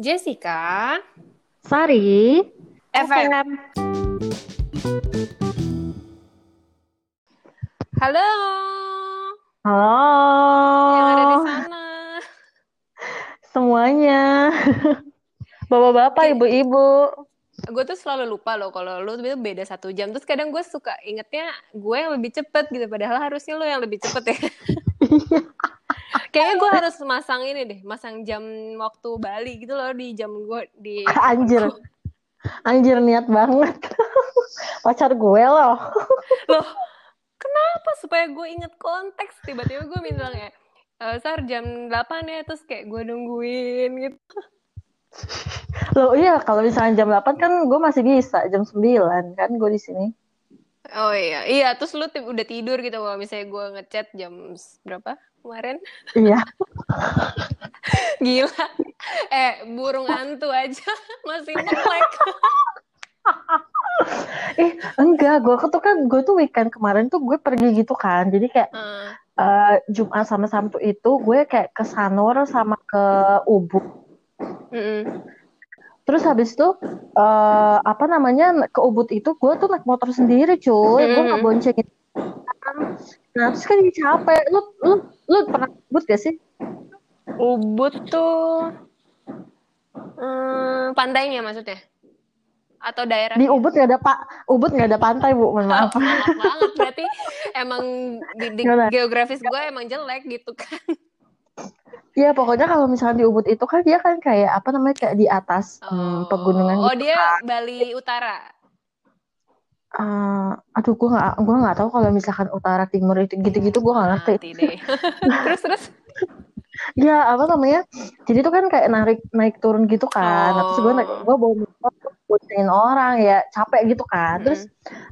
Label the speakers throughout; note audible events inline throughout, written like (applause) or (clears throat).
Speaker 1: Jessica,
Speaker 2: Sari,
Speaker 1: FM. Halo,
Speaker 2: Halo.
Speaker 1: yang ada di sana.
Speaker 2: Semuanya. Bapak-bapak, ibu-ibu.
Speaker 1: Gue tuh selalu lupa loh kalau lu itu beda satu jam. Terus kadang gue suka ingetnya gue yang lebih cepet gitu. Padahal harusnya lu yang lebih cepet ya. (laughs) Kayaknya gue harus masang ini deh, masang jam waktu Bali gitu loh di jam gue di (laughs)
Speaker 2: Anjir. Anjir niat banget. (laughs) Pacar gue loh.
Speaker 1: loh kenapa supaya gue inget konteks tiba-tiba gue bilang ya "Eh, Sar jam 8 ya terus kayak gue nungguin gitu
Speaker 2: Loh iya, kalau misalnya jam 8 kan gue masih bisa. Jam 9 kan gue di sini.
Speaker 1: oh iya iya terus lu udah tidur gitu kalau misalnya gue ngechat jam berapa kemarin
Speaker 2: Iya. (laughs)
Speaker 1: gila eh burung hantu aja (laughs) masih melek (laughs)
Speaker 2: Eh, enggak. Gue tuh kan, gue tuh weekend kemarin tuh gue pergi gitu kan. Jadi kayak
Speaker 1: Eh,
Speaker 2: eh, Jumat sama Sabtu itu gue kayak ke Sanur sama ke Ubud.
Speaker 1: mm-mm.
Speaker 2: Terus habis itu eh apa namanya ke Ubud itu gue tuh naik motor sendiri cuy, gue nggak boncengin. Nah terus kan jadi capek. Lu lu lu pernah ke Ubud gak sih?
Speaker 1: Ubud tuh hmm, pantainya maksudnya atau daerah
Speaker 2: Di Ubud nggak ada pak, Ubud nggak ada pantai bu, mohon maaf.
Speaker 1: Oh, maaf banget berarti emang di, di
Speaker 2: Gimana?
Speaker 1: geografis gue emang jelek gitu kan
Speaker 2: Iya pokoknya kalau misalnya di Ubud itu kan dia kan kayak apa namanya kayak di atas hmm, pegunungan
Speaker 1: oh
Speaker 2: gitu.
Speaker 1: dia Bali Utara
Speaker 2: Eh, aduh gue nggak gue nggak tahu kalau misalkan utara timur itu gitu-gitu gue nggak ngerti.
Speaker 1: Deh (laughs) terus terus
Speaker 2: Ya apa namanya? Jadi tuh kan kayak narik naik turun gitu kan. Nah, terus gue naik
Speaker 1: Oh.
Speaker 2: gue bawa motor boncengin orang ya capek gitu kan. Terus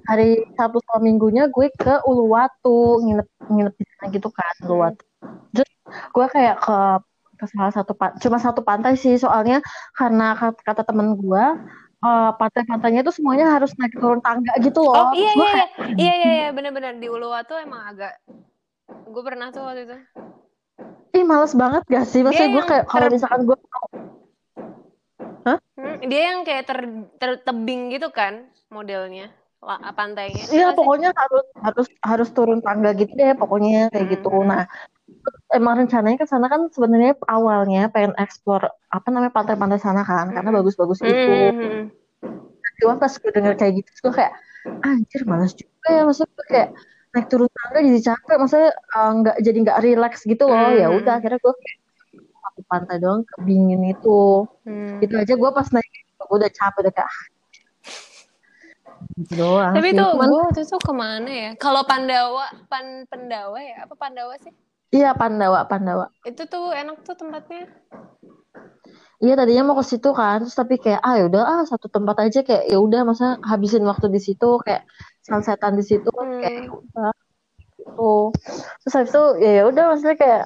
Speaker 2: hari Sabtu sama Minggunya gue ke Uluwatu nginep nginep di sana gitu kan Uluwatu. Terus gue kayak ke ke salah satu pan- cuma satu pantai sih soalnya karena kata, kata temen gue eh, pantai-pantainya tuh semuanya harus naik turun tangga gitu loh.
Speaker 1: oh iya iya
Speaker 2: kayak
Speaker 1: iya iya iya iya bener-bener di Uluwatu emang agak gue pernah tuh waktu itu
Speaker 2: ih males banget gak sih?
Speaker 1: dia
Speaker 2: Maksudnya gue kayak kalau
Speaker 1: ter
Speaker 2: misalkan gue Hah?
Speaker 1: Hmm, dia yang kayak ter tertebing gitu kan modelnya pantainya
Speaker 2: Iya pokoknya harus harus harus turun tangga gitu deh pokoknya kayak gitu.
Speaker 1: Hmm.
Speaker 2: Nah emang rencananya ke sana kan sebenarnya awalnya pengen explore apa namanya pantai-pantai sana kan karena
Speaker 1: Hmm.
Speaker 2: bagus-bagus
Speaker 1: Hmm,
Speaker 2: itu.
Speaker 1: hmm, hmm.
Speaker 2: Cuma pas gue denger kayak gitu gue kayak anjir males juga ya maksudnya gue kayak naik turun tangga jadi capek maksudnya eh, nggak jadi nggak relax gitu loh. Ya udah
Speaker 1: Hmm.
Speaker 2: akhirnya gue kayak satu pantai doang kebingin itu.
Speaker 1: Hmm.
Speaker 2: Itu aja gue pas naik gue udah capek udah kayak ah, gitu doang
Speaker 1: Tapi
Speaker 2: sih.
Speaker 1: tuh
Speaker 2: Cuman
Speaker 1: gue waktu itu ke mana ya? Kalau Pandawa, Pan Pendawa ya? Apa Pandawa sih?
Speaker 2: iya Pandawa Pandawa.
Speaker 1: Itu tuh enak tuh tempatnya.
Speaker 2: Iya tadinya mau ke situ kan, terus tapi kayak ah yaudah ah satu tempat aja kayak ya udah masa habisin waktu di situ kayak sunsetan di situ kayak
Speaker 1: Hmm.
Speaker 2: udah gitu. Terus habis itu ya ya udah maksudnya kayak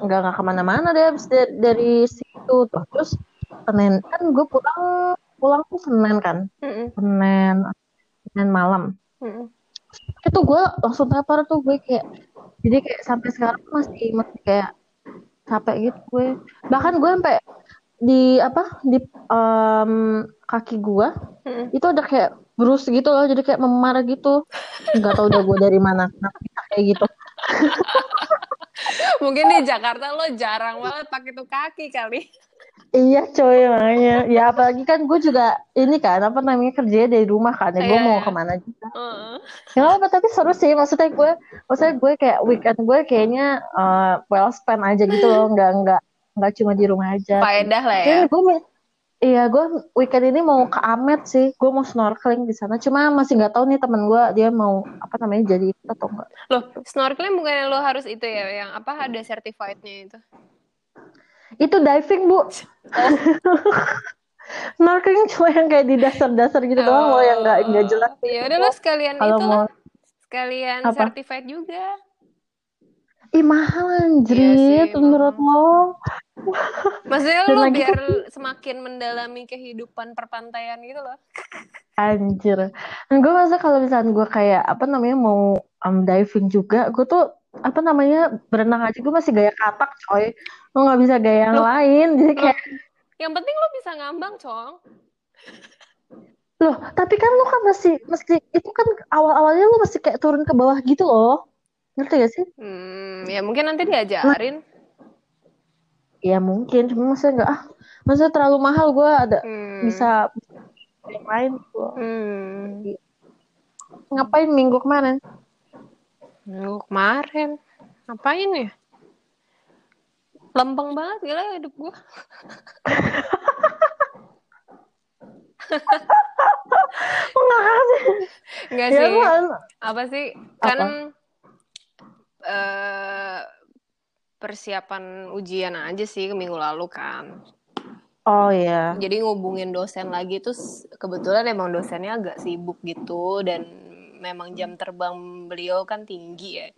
Speaker 2: nggak nggak ke mana-mana deh habis dari, dari situ tuh. Terus Senin kan gue pulang pulang tuh Senin kan,
Speaker 1: Mm-mm.
Speaker 2: Senin Senin malam.
Speaker 1: Mm-mm.
Speaker 2: Itu gue langsung tepar tuh gue kayak jadi kayak sampai sekarang masih masih kayak capek gitu gue. Bahkan gue sampai di apa di em, kaki gua
Speaker 1: Mm-mm.
Speaker 2: itu ada kayak bruise gitu loh jadi kayak memar gitu nggak tahu udah gua dari mana kayak gitu (laughs)
Speaker 1: Mungkin di Jakarta lo jarang banget pakai tuh kaki kali.
Speaker 2: iya coy makanya ya apalagi kan gue juga ini kan apa namanya kerjanya dari rumah kan ya gue
Speaker 1: Iya,
Speaker 2: mau
Speaker 1: iya.
Speaker 2: ke mana juga
Speaker 1: Heeh.
Speaker 2: ya apa tapi seru sih maksudnya gue maksudnya gue kayak weekend gue kayaknya eh, well spent aja gitu loh nggak nggak nggak cuma di rumah aja
Speaker 1: Faedah lah ya.
Speaker 2: Gue Iya, gue weekend ini mau ke Amet sih. Gue mau snorkeling di sana. Cuma masih nggak tahu nih teman gue dia mau apa namanya jadi ikut atau enggak.
Speaker 1: Loh, snorkeling bukannya lo harus itu ya, yang apa ada certified-nya itu?
Speaker 2: Itu diving bu. (laughs) snorkeling cuma yang kayak di dasar-dasar gitu doang loh yang nggak nggak jelas.
Speaker 1: Oh, Ya udah lo sekalian
Speaker 2: Kalau
Speaker 1: itu
Speaker 2: mau
Speaker 1: lah, sekalian
Speaker 2: Apa?
Speaker 1: certified juga.
Speaker 2: Ih mahal
Speaker 1: Iya
Speaker 2: anjrit
Speaker 1: sih,
Speaker 2: menurut lo.
Speaker 1: Maksudnya
Speaker 2: Dan
Speaker 1: lo
Speaker 2: lagi
Speaker 1: biar semakin mendalami kehidupan perpantaian gitu loh.
Speaker 2: Anjir. Dan gue masa kalau misalnya gue kayak apa namanya mau um, diving juga, gue tuh apa namanya berenang aja gue masih gaya katak coy. Lo nggak bisa gaya yang
Speaker 1: Loh.
Speaker 2: lain. Jadi kayak
Speaker 1: yang penting lo bisa ngambang cong
Speaker 2: Loh, tapi kan lu kan masih masih itu kan awal-awalnya lu masih kayak turun ke bawah gitu loh. Ngerti gak sih?
Speaker 1: hmm, ya mungkin nanti diajarin
Speaker 2: Ya mungkin, cuma maksudnya enggak ah, maksudnya terlalu mahal gue ada
Speaker 1: hmm.
Speaker 2: bisa yang lain gitu.
Speaker 1: hmm.
Speaker 2: Ngapain minggu kemarin?
Speaker 1: Minggu kemarin ngapain ya lempeng banget gila hidup gue (laughs)
Speaker 2: Enggak sih.
Speaker 1: Enggak
Speaker 2: Ya
Speaker 1: sih.
Speaker 2: lu
Speaker 1: Apa sih? Kan eh persiapan ujian aja sih minggu lalu kan.
Speaker 2: Oh iya.
Speaker 1: Jadi ngubungin dosen lagi tuh kebetulan emang dosennya agak sibuk gitu dan memang jam terbang beliau kan tinggi ya.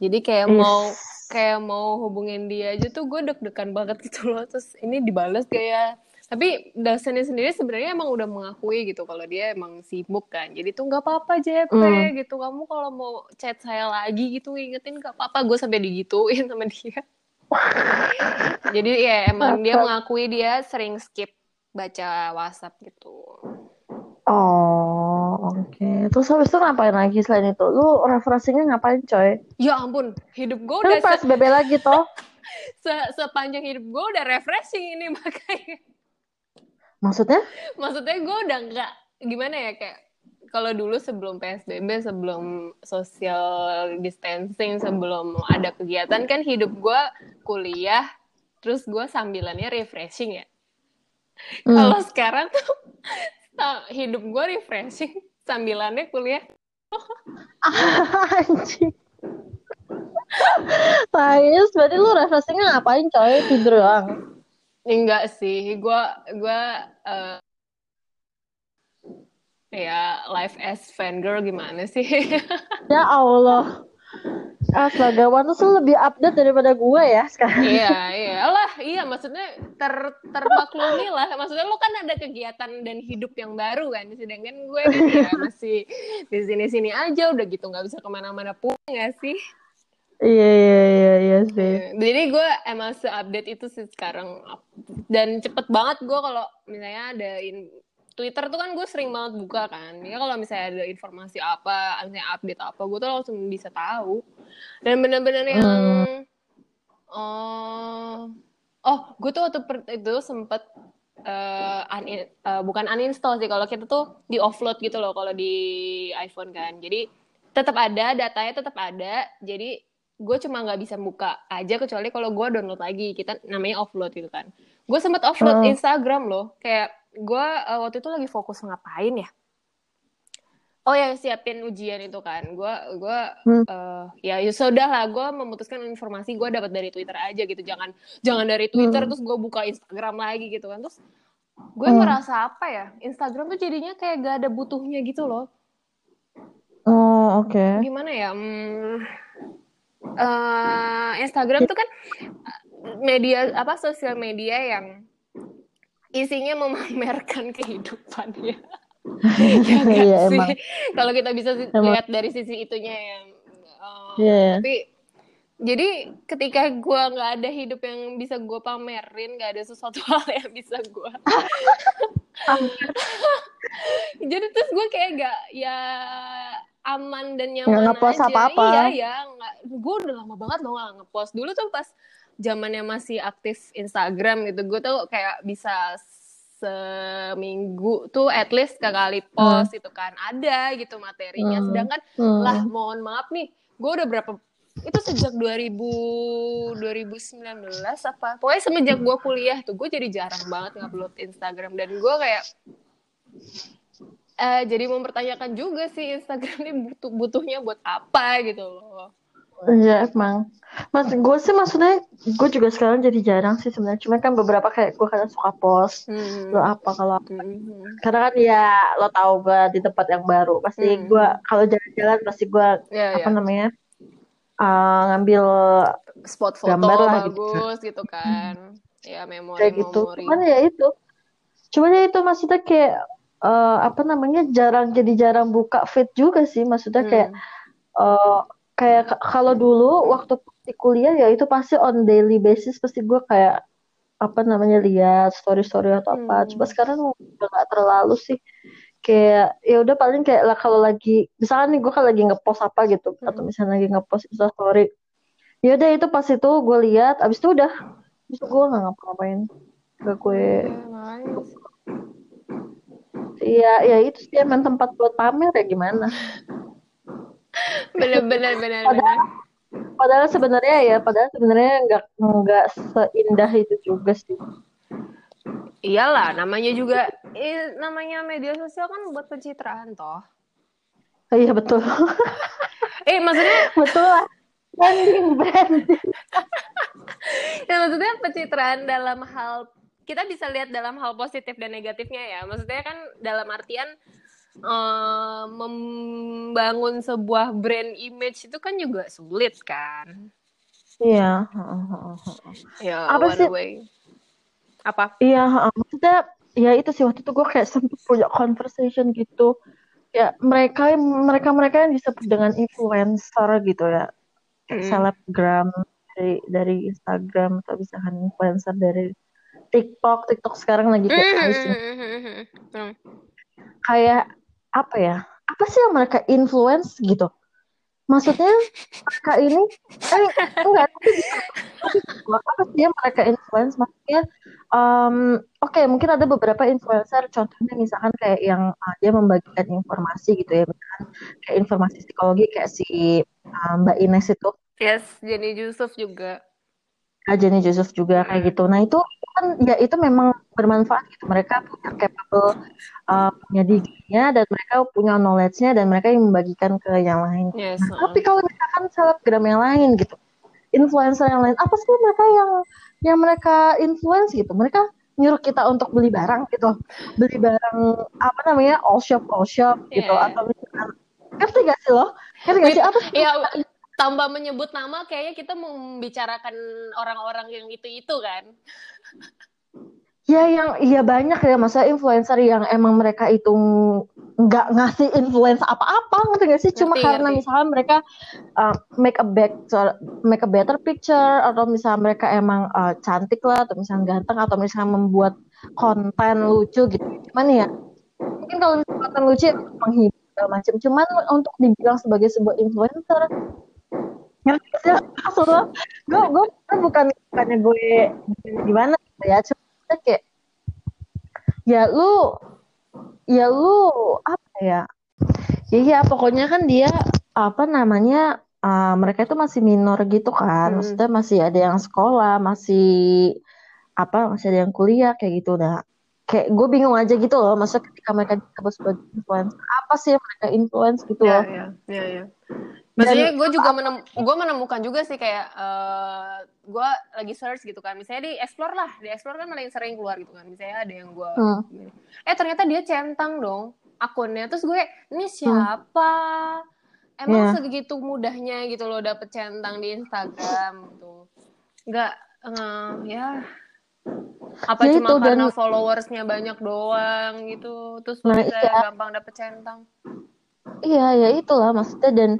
Speaker 1: Jadi kayak
Speaker 2: Is.
Speaker 1: mau kayak mau hubungin dia aja tuh gue deg-degan banget gitu loh. Terus ini dibales gak ya? Tapi dosennya sendiri sebenarnya emang udah mengakui gitu kalau dia emang sibuk kan. Jadi tuh nggak apa-apa JP
Speaker 2: Hmm.
Speaker 1: gitu. Kamu kalau mau chat saya lagi gitu ingetin nggak apa-apa. Gue sampai digituin sama dia. (laughs) Jadi ya emang dia mengakui dia sering skip baca WhatsApp gitu.
Speaker 2: Oh, oke. Terus habis itu ngapain lagi selain itu? Lu referensinya ngapain, coy?
Speaker 1: Ya ampun, hidup gue
Speaker 2: Kan
Speaker 1: udah se-
Speaker 2: PSBB lagi toh. (laughs)
Speaker 1: se- sepanjang hidup gue udah refreshing ini (laughs) makanya.
Speaker 2: Maksudnya?
Speaker 1: Maksudnya gue udah nggak gimana ya kayak kalau dulu sebelum PSBB, sebelum social distancing, sebelum ada kegiatan kan hidup gue kuliah, terus gue sambilannya refreshing ya.
Speaker 2: Hmm.
Speaker 1: Kalau sekarang tuh hidup gue refreshing, sambilannya kuliah. (laughs)
Speaker 2: Anjing. Tais, berarti lu refreshingnya ngapain, coy? Tidur doang.
Speaker 1: Enggak sih, gue gue eh, ya life as fangirl gimana sih? (laughs)
Speaker 2: Ya Allah. Astaga, Wan tuh lebih update daripada gue ya sekarang.
Speaker 1: iya, iyalah, iya maksudnya ter termaklumi lah. Maksudnya lu kan ada kegiatan dan hidup yang baru kan, sedangkan gue kan ya masih di sini-sini aja udah gitu nggak bisa ke mana-mana pun nggak sih?
Speaker 2: Iya, iya, iya, iya sih.
Speaker 1: Jadi gue emang se-update itu sih sekarang dan cepet banget gue kalau misalnya ada in- Twitter tuh kan gue sering banget buka kan. Ya kalau misalnya ada informasi apa, misalnya update apa, gue tuh langsung bisa tahu. Dan bener-bener yang oh oh gue tuh waktu itu sempet eh, unin- eh, bukan uninstall sih kalau kita tuh di offload gitu loh kalau di iPhone kan. Jadi tetap ada datanya tetap ada. Jadi gue cuma nggak bisa buka aja kecuali kalau gue download lagi. Kita namanya offload gitu kan. Gue sempet offload
Speaker 2: Hmm.
Speaker 1: Instagram loh. Kayak gue uh, waktu itu lagi fokus ngapain ya? Oh ya siapin ujian itu kan. Gue gue
Speaker 2: Hmm.
Speaker 1: uh, ya ya sudah lah gue memutuskan informasi gue dapat dari Twitter aja gitu. Jangan jangan dari Twitter
Speaker 2: Hmm.
Speaker 1: terus gue buka Instagram lagi gitu kan. Terus gue
Speaker 2: Hmm.
Speaker 1: merasa apa ya? Instagram tuh jadinya kayak gak ada butuhnya gitu loh.
Speaker 2: Oh, oke.
Speaker 1: gimana ya? Hmm, eh, Instagram tuh kan eh, media apa sosial media yang isinya memamerkan (laughs) kehidupannya ya (laughs)
Speaker 2: Iya,
Speaker 1: sih
Speaker 2: emang.
Speaker 1: kalau kita bisa
Speaker 2: Emang.
Speaker 1: lihat dari sisi itunya yang eh,
Speaker 2: Iya.
Speaker 1: tapi jadi ketika gue nggak ada hidup yang bisa gue pamerin nggak ada sesuatu (laughs) hal yang bisa gue jadi terus gue kayak gak ya aman dan nyaman
Speaker 2: Nggak ngepost
Speaker 1: aja.
Speaker 2: apa-apa.
Speaker 1: iya ya nggak gue udah lama banget loh nggak ngepost. Dulu tuh pas zamannya masih aktif Instagram gitu gue tuh kayak bisa seminggu tuh at least sekali post gitu kan. Ada gitu materinya.
Speaker 2: Hmm.
Speaker 1: sedangkan
Speaker 2: Hmm.
Speaker 1: lah mohon maaf nih gue udah berapa itu sejak 2000 2019 apa? Pokoknya semenjak gue kuliah tuh gue jadi jarang banget ngupload Instagram. Dan gue kayak eh jadi mempertanyakan juga sih Instagram ini butuh butuhnya buat apa gitu loh
Speaker 2: Iya emang. Mas, gue sih maksudnya gue juga sekarang jadi jarang sih sebenarnya. Cuma kan beberapa kayak gue kadang suka post
Speaker 1: Hmm.
Speaker 2: lo apa kalau apa.
Speaker 1: Hmm.
Speaker 2: Karena kan ya lo tahu gue di tempat yang baru. Pasti
Speaker 1: Hmm.
Speaker 2: gue kalau jalan-jalan pasti gue
Speaker 1: ya
Speaker 2: apa
Speaker 1: ya
Speaker 2: namanya uh, ngambil
Speaker 1: spot foto
Speaker 2: Gambar lah gitu.
Speaker 1: bagus gitu kan ya memori
Speaker 2: kayak gitu. Cuman ya itu. Cuman ya itu maksudnya kayak uh, apa namanya jarang jadi jarang buka feed juga sih. Maksudnya kayak
Speaker 1: Hmm.
Speaker 2: uh, kayak kalau dulu waktu di kuliah ya itu pasti on daily basis pasti gue kayak apa namanya lihat story story atau apa
Speaker 1: Hmm.
Speaker 2: coba sekarang udah nggak terlalu sih kayak ya udah paling kayak lah kalau lagi misalkan nih gue kan lagi ngepost apa gitu atau
Speaker 1: Hmm.
Speaker 2: misalnya lagi ngepost Insta story ya udah itu pas itu gue lihat abis itu udah abis itu gue nggak ngapa-ngapain gak gue
Speaker 1: Iya,
Speaker 2: ya itu sih emang tempat buat pamer ya gimana.
Speaker 1: bener bener
Speaker 2: Padahal,
Speaker 1: bener
Speaker 2: padahal sebenarnya ya, padahal sebenarnya nggak nggak seindah itu juga sih.
Speaker 1: iyalah namanya juga eh, namanya media sosial kan buat pencitraan toh
Speaker 2: Iya betul, (laughs)
Speaker 1: eh maksudnya (laughs)
Speaker 2: betul lah. Branding, branding. (laughs)
Speaker 1: ya maksudnya pencitraan dalam hal kita bisa lihat dalam hal positif dan negatifnya ya maksudnya kan dalam artian eh, membangun sebuah brand image itu kan juga sulit kan
Speaker 2: Iya.
Speaker 1: ya
Speaker 2: Apa sih?
Speaker 1: way apa
Speaker 2: Iya, heeh. maksudnya ya itu sih waktu itu gue kayak sempet punya conversation gitu. Ya mereka mereka mereka yang disebut dengan influencer gitu ya,
Speaker 1: Mm.
Speaker 2: selebgram dari dari Instagram atau misalkan influencer dari TikTok. TikTok sekarang lagi kayak ini.
Speaker 1: Hmm.
Speaker 2: kayak apa ya? Apa sih yang mereka influence gitu? Maksudnya mereka ini eh enggak tapi tapi apa sih yang mereka influence? Maksudnya em, oke mungkin ada beberapa influencer contohnya misalkan kayak yang uh, dia membagikan informasi gitu ya misalkan kayak informasi psikologi kayak si uh, Mbak Ines itu
Speaker 1: yes Jenny Yusuf juga
Speaker 2: Jenny Joseph juga kayak
Speaker 1: Hmm.
Speaker 2: gitu. Nah itu kan ya itu memang bermanfaat gitu. Mereka punya capable, uh, punya degree-nya dan mereka punya knowledge-nya dan mereka yang membagikan ke yang lain.
Speaker 1: yes
Speaker 2: Nah tapi kalau misalkan selebgram yang lain gitu, influencer yang lain, apa sih mereka yang yang mereka influence gitu? Mereka nyuruh kita untuk beli barang gitu, beli barang apa namanya all shop all shop gitu
Speaker 1: Iya.
Speaker 2: atau misalkan ngerti gak sih lo? Ngerti gak sih apa sih?
Speaker 1: ya tanpa menyebut nama kayaknya kita membicarakan orang-orang yang itu-itu kan?
Speaker 2: Ya yang iya banyak ya masa influencer yang emang mereka itu nggak ngasih influence apa-apa ngerti gak sih? Cuma
Speaker 1: Ngerti,
Speaker 2: karena
Speaker 1: ngerti.
Speaker 2: misalnya mereka uh, make a better make a better picture atau misalnya mereka emang uh, cantik lah atau misalnya ganteng atau misalnya membuat konten lucu gitu. Cuman ya? Mungkin kalau konten lucu ya menghibur macam. Cuman untuk dibilang sebagai sebuah influencer ngerti gak sih maksudnya gue gue bukan bukannya gue gimana gitu ya cuma kayak ya lu ya lu apa ya ya ya pokoknya kan dia apa namanya uh, mereka itu masih minor gitu kan
Speaker 1: Hmm.
Speaker 2: maksudnya masih ada yang sekolah masih apa masih ada yang kuliah kayak gitu nah kayak gue bingung aja gitu loh masa ketika mereka disebut sebagai influencer apa sih yang mereka influence gitu
Speaker 1: ya
Speaker 2: loh.
Speaker 1: ya ya ya. Maksudnya gue juga menem gue menemukan juga sih kayak eh gue lagi search gitu kan. Misalnya di explore lah di explore kan paling sering keluar gitu kan. Misalnya ada yang gue
Speaker 2: Hmm.
Speaker 1: eh ternyata dia centang dong akunnya. Terus gue ini siapa? Emang
Speaker 2: Iya.
Speaker 1: segitu mudahnya gitu loh dapet centang di Instagram gitu. Nggak eh, ya apa
Speaker 2: Ya
Speaker 1: cuma
Speaker 2: itu, dan-
Speaker 1: karena followersnya banyak doang gitu terus
Speaker 2: Nah,
Speaker 1: bisa
Speaker 2: iya.
Speaker 1: gampang dapet centang
Speaker 2: Iya, ya itulah maksudnya dan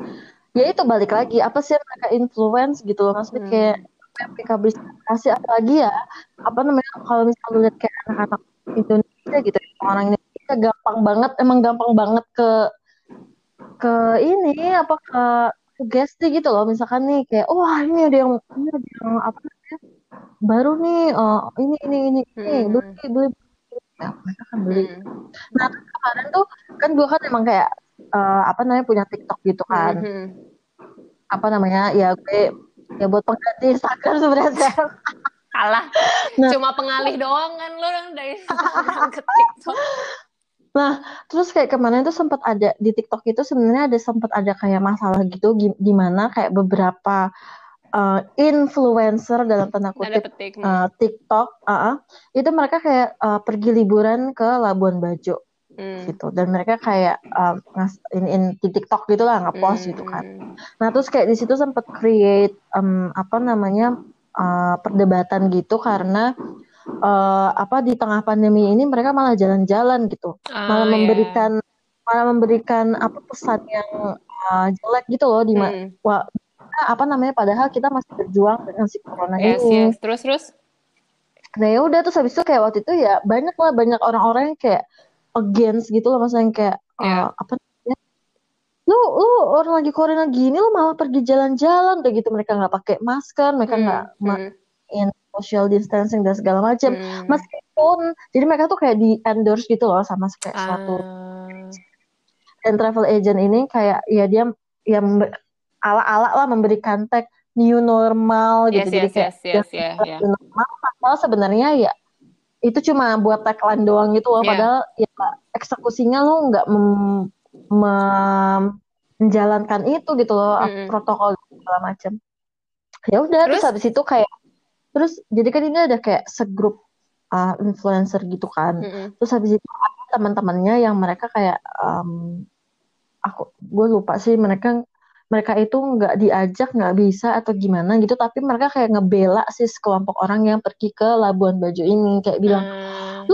Speaker 2: ya itu balik lagi apa sih mereka influence gitu loh maksudnya
Speaker 1: Hmm.
Speaker 2: kayak mereka bisa kasih apalagi ya apa namanya kalau misalnya lihat kayak anak-anak Indonesia gitu orang Indonesia gampang banget emang gampang banget ke ke ini apa ke sugesti gitu loh misalkan nih kayak wah ini ada yang ini ada yang apa namanya baru nih oh, ini ini ini ini
Speaker 1: Hmm.
Speaker 2: beli beli ya, mereka kan beli
Speaker 1: Hmm.
Speaker 2: Nah, kemarin tuh kan gue kan emang kayak eh, apa namanya punya TikTok gitu kan.
Speaker 1: Mhm.
Speaker 2: Apa namanya? Ya gue ya buat pengganti Instagram sebenarnya. (laughs)
Speaker 1: kalah
Speaker 2: Nah.
Speaker 1: cuma pengalih doang kan lo yang dari Instagram ke TikTok
Speaker 2: Nah, terus kayak kemarin tuh sempat ada di TikTok itu sebenarnya ada sempat ada kayak masalah gitu gi- gimana kayak beberapa eh, influencer dalam tanda kutip eh, TikTok, ah, ah, itu mereka kayak eh, pergi liburan ke Labuan Bajo
Speaker 1: Hmm.
Speaker 2: gitu dan mereka kayak eh, ngas in, in di TikTok gitu lah ngepost gitu kan.
Speaker 1: Hmm.
Speaker 2: Nah, terus kayak di situ sempat create em, apa namanya uh, perdebatan gitu karena uh, apa di tengah pandemi ini mereka malah jalan-jalan gitu, malah
Speaker 1: Ah, ya.
Speaker 2: memberikan malah memberikan apa pesan yang uh, jelek gitu loh di
Speaker 1: Hmm.
Speaker 2: wah, apa namanya padahal kita masih berjuang dengan si corona
Speaker 1: yes
Speaker 2: ini.
Speaker 1: yes terus terus
Speaker 2: nah ya udah terus habis itu kayak waktu itu ya banyak lah banyak orang-orang yang kayak against gitu loh maksudnya yang kayak
Speaker 1: Iya.
Speaker 2: uh, apa namanya lu lu orang lagi corona gini lu malah pergi jalan-jalan kayak gitu mereka nggak pakai masker mereka
Speaker 1: Hmm,
Speaker 2: nggak ma-
Speaker 1: hmm,
Speaker 2: in social distancing dan segala macam
Speaker 1: hmm.
Speaker 2: meskipun jadi mereka tuh kayak di endorse gitu loh sama kayak suatu
Speaker 1: Ah,
Speaker 2: dan travel agent ini kayak ya dia yang ala-ala lah memberikan tag new normal
Speaker 1: yes,
Speaker 2: gitu jadi
Speaker 1: yes,
Speaker 2: kayak
Speaker 1: yes, yes, ya.
Speaker 2: new normal padahal sebenarnya ya itu cuma buat tagline doang gitu loh
Speaker 1: Iya.
Speaker 2: padahal ya eksekusinya lu nggak mem- mem- menjalankan itu gitu loh
Speaker 1: Mm-mm.
Speaker 2: protokol segala macam ya udah terus?
Speaker 1: Terus?
Speaker 2: habis itu kayak terus jadi kan ini ada kayak segrup uh, influencer gitu kan
Speaker 1: Mm-mm.
Speaker 2: terus habis itu ada teman-temannya yang mereka kayak um, aku gue lupa sih mereka mereka itu nggak diajak nggak bisa atau gimana gitu. Tapi mereka kayak ngebela sih sekelompok orang yang pergi ke Labuan Bajo ini kayak bilang
Speaker 1: Ah,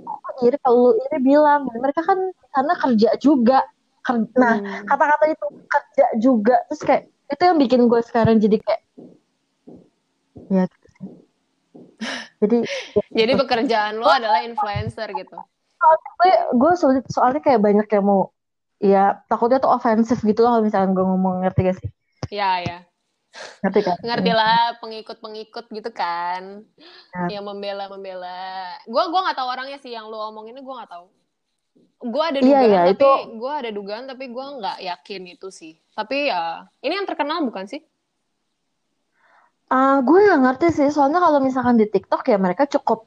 Speaker 2: "Kok iri kalau lu iri bilang? Mereka kan karena kerja juga. Ker- nah
Speaker 1: hmm.
Speaker 2: kata-kata itu kerja juga. Terus kayak itu yang bikin gue sekarang jadi kayak ya gitu jadi (laughs)
Speaker 1: Jadi pekerjaan lo adalah influencer gitu.
Speaker 2: gue gue soalnya, soalnya kayak banyak yang mau ya takutnya tuh ofensif gitu loh kalau misalnya gue ngomong ngerti gak sih
Speaker 1: Ya, ya.
Speaker 2: ngerti kan
Speaker 1: Ngerti lah pengikut-pengikut gitu kan.
Speaker 2: Ya.
Speaker 1: Yang membela-membela. Gua gua nggak tahu orangnya sih yang lo omongin ini gua nggak tau. Gue ada
Speaker 2: Iya,
Speaker 1: dugaan
Speaker 2: iya,
Speaker 1: tapi
Speaker 2: itu-
Speaker 1: gua ada dugaan tapi gua nggak yakin itu sih. Tapi ya ini yang terkenal bukan sih?
Speaker 2: Ah, gue nggak ngerti sih soalnya kalau misalkan di TikTok ya mereka cukup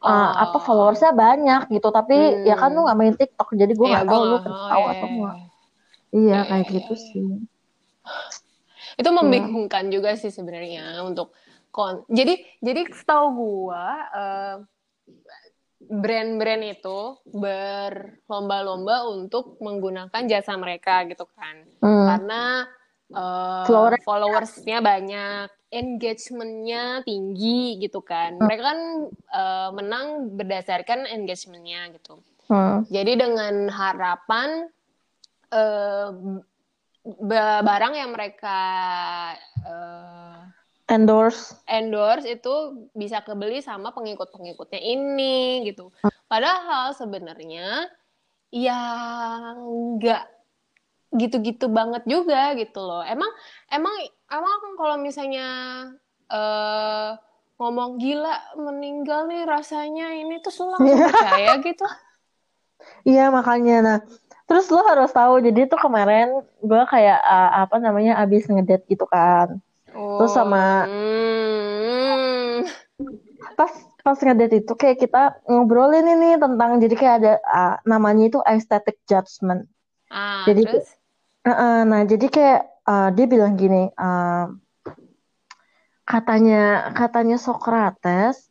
Speaker 2: ah,
Speaker 1: Oh.
Speaker 2: apa followersnya banyak gitu tapi
Speaker 1: Hmm.
Speaker 2: ya kan lu nggak main TikTok jadi gue
Speaker 1: Iya,
Speaker 2: nggak
Speaker 1: gua
Speaker 2: tahu lu tahu
Speaker 1: oh,
Speaker 2: atau
Speaker 1: iya,
Speaker 2: enggak
Speaker 1: iya.
Speaker 2: iya
Speaker 1: Iya,
Speaker 2: kayak
Speaker 1: iya,
Speaker 2: gitu
Speaker 1: iya.
Speaker 2: sih
Speaker 1: Itu membingungkan juga sih sebenarnya untuk kon. Jadi jadi setahu gua eh, brand-brand itu berlomba-lomba untuk menggunakan jasa mereka gitu kan.
Speaker 2: Hmm.
Speaker 1: Karena
Speaker 2: Follower-
Speaker 1: followersnya banyak, engagementnya tinggi gitu kan. Mereka kan eh, menang berdasarkan engagementnya gitu.
Speaker 2: Hmm.
Speaker 1: Jadi dengan harapan ba- barang yang mereka eh,
Speaker 2: endorse
Speaker 1: endorse itu bisa kebeli sama pengikut-pengikutnya ini gitu. Padahal sebenarnya ya nggak gitu-gitu banget juga gitu loh. Emang emang emang kalau misalnya eh ngomong gila meninggal nih rasanya ini tuh lo langsung percaya gitu.
Speaker 2: iya makanya nah terus lu harus tahu jadi tuh kemarin gue kayak ah, apa namanya abis ngedate gitu kan Terus sama-
Speaker 1: Hmm.
Speaker 2: pas pas ngedate itu kayak kita ngobrolin ini tentang jadi kayak ada ah, namanya itu aesthetic judgment
Speaker 1: Ah,
Speaker 2: Jadi-
Speaker 1: terus
Speaker 2: Heeh, nah jadi kayak uh, dia bilang gini, uh, katanya katanya Socrates,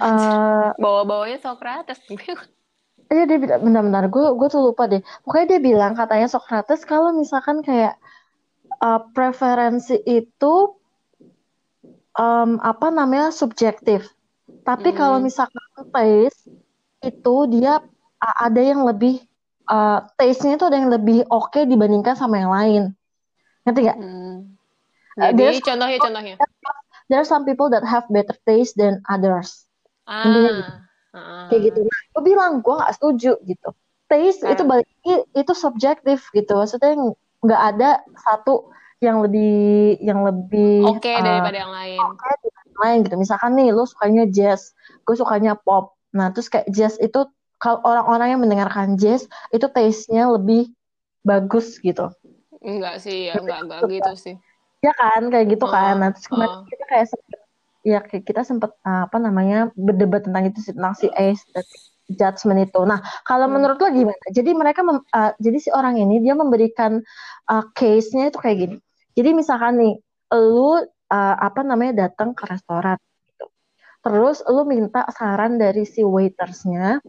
Speaker 2: uh,
Speaker 1: bawa-bawanya Socrates.
Speaker 2: iya dia bilang bentar-bentar, gue gue tuh lupa deh. Pokoknya dia bilang katanya Socrates kalau misalkan kayak uh, preferensi itu um, apa namanya subjektif, tapi
Speaker 1: Hmm.
Speaker 2: kalau misalkan taste itu dia ada yang lebih uh, taste-nya itu ada yang lebih oke dibandingkan sama yang lain. Ngerti gak?
Speaker 1: Hmm.
Speaker 2: Uh,
Speaker 1: Jadi
Speaker 2: there's-
Speaker 1: contohnya contohnya.
Speaker 2: there are some people that have better taste than others. Intinya gitu.
Speaker 1: Ah. ah.
Speaker 2: Kayak gitu. Nah, gue bilang gue nggak setuju gitu. Taste
Speaker 1: Karena-
Speaker 2: itu balik itu subjektif gitu. Maksudnya nggak ada satu yang lebih yang lebih
Speaker 1: Oke
Speaker 2: uh,
Speaker 1: daripada yang lain.
Speaker 2: oke dibanding yang lain gitu. Misalkan nih lu sukanya jazz, gue sukanya pop. Nah, terus kayak jazz itu kalau orang-orang yang mendengarkan jazz itu taste-nya lebih bagus gitu.
Speaker 1: Enggak sih, ya enggak enggak (laughs) gitu sih.
Speaker 2: Ya kan, kayak gitu kan.
Speaker 1: Oh,
Speaker 2: Nah, terus kemarin
Speaker 1: oh.
Speaker 2: kita kayak sempet, ya kita sempet uh, apa namanya berdebat tentang itu sih, tentang si aesthetic judgment itu. Nah, kalau
Speaker 1: Hmm.
Speaker 2: menurut lo gimana? Jadi mereka, mem- uh, jadi si orang ini dia memberikan uh, case-nya itu kayak gini. Jadi misalkan nih, lu uh, apa namanya datang ke restoran gitu. Terus lu minta saran dari si waitersnya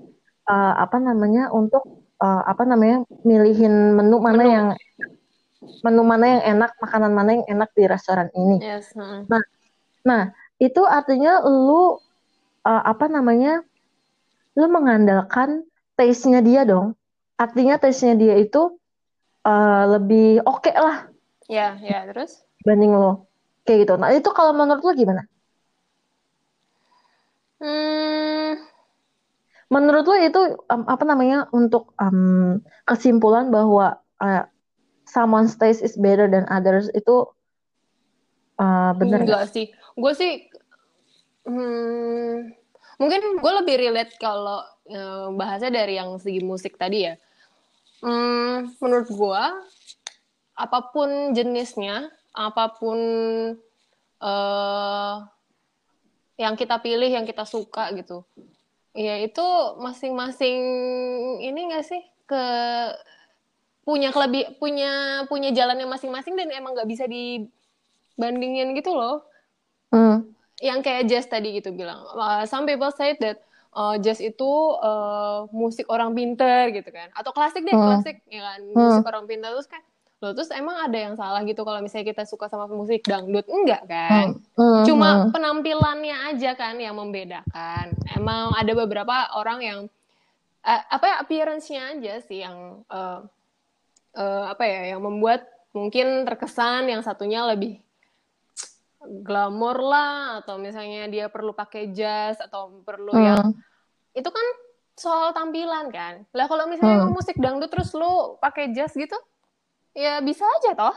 Speaker 2: uh, apa namanya untuk uh, apa namanya milihin menu mana
Speaker 1: Menu.
Speaker 2: yang menu mana yang enak, makanan mana yang enak di restoran ini.
Speaker 1: Yes. heeh.
Speaker 2: Nah, itu artinya lu uh, apa namanya? Lu mengandalkan taste-nya dia dong. Artinya taste-nya dia itu uh, lebih oke lah
Speaker 1: Ya, ya, terus?
Speaker 2: dibanding lo. Kayak gitu. Nah, itu kalau menurut lo gimana?
Speaker 1: Hmm,
Speaker 2: Menurut lo itu um, apa namanya untuk um, kesimpulan bahwa uh, someone's taste is better than others itu uh, bener
Speaker 1: enggak sih. Gue sih, hmm, mungkin gue lebih relate kalau uh, bahasnya dari yang segi musik tadi ya. Hmm, menurut gue, apa pun jenisnya, apa pun uh, yang kita pilih, yang kita suka gitu, ya itu masing-masing ini gak sih ke punya kelebih punya punya jalannya masing-masing dan emang nggak bisa dibandingin gitu loh.
Speaker 2: Hmm.
Speaker 1: Yang kayak jazz tadi gitu bilang. Uh, some people say that uh, jazz itu uh, musik orang pinter gitu kan. Atau klasik deh,
Speaker 2: Hmm.
Speaker 1: klasik ya kan. Musik orang pinter terus kan Loh, terus emang ada yang salah gitu kalau misalnya kita suka sama musik dangdut? Enggak kan?
Speaker 2: Hmm.
Speaker 1: Cuma
Speaker 2: Hmm.
Speaker 1: penampilannya aja kan yang membedakan. Emang ada beberapa orang yang eh, apa ya appearance-nya aja sih yang eh, eh, apa ya yang membuat mungkin terkesan yang satunya lebih glamor lah atau misalnya dia perlu pakai jas atau perlu yang
Speaker 2: Hmm.
Speaker 1: itu kan soal tampilan kan. Lah kalau misalnya
Speaker 2: Hmm.
Speaker 1: musik dangdut terus lu pakai jas gitu, ya bisa aja toh.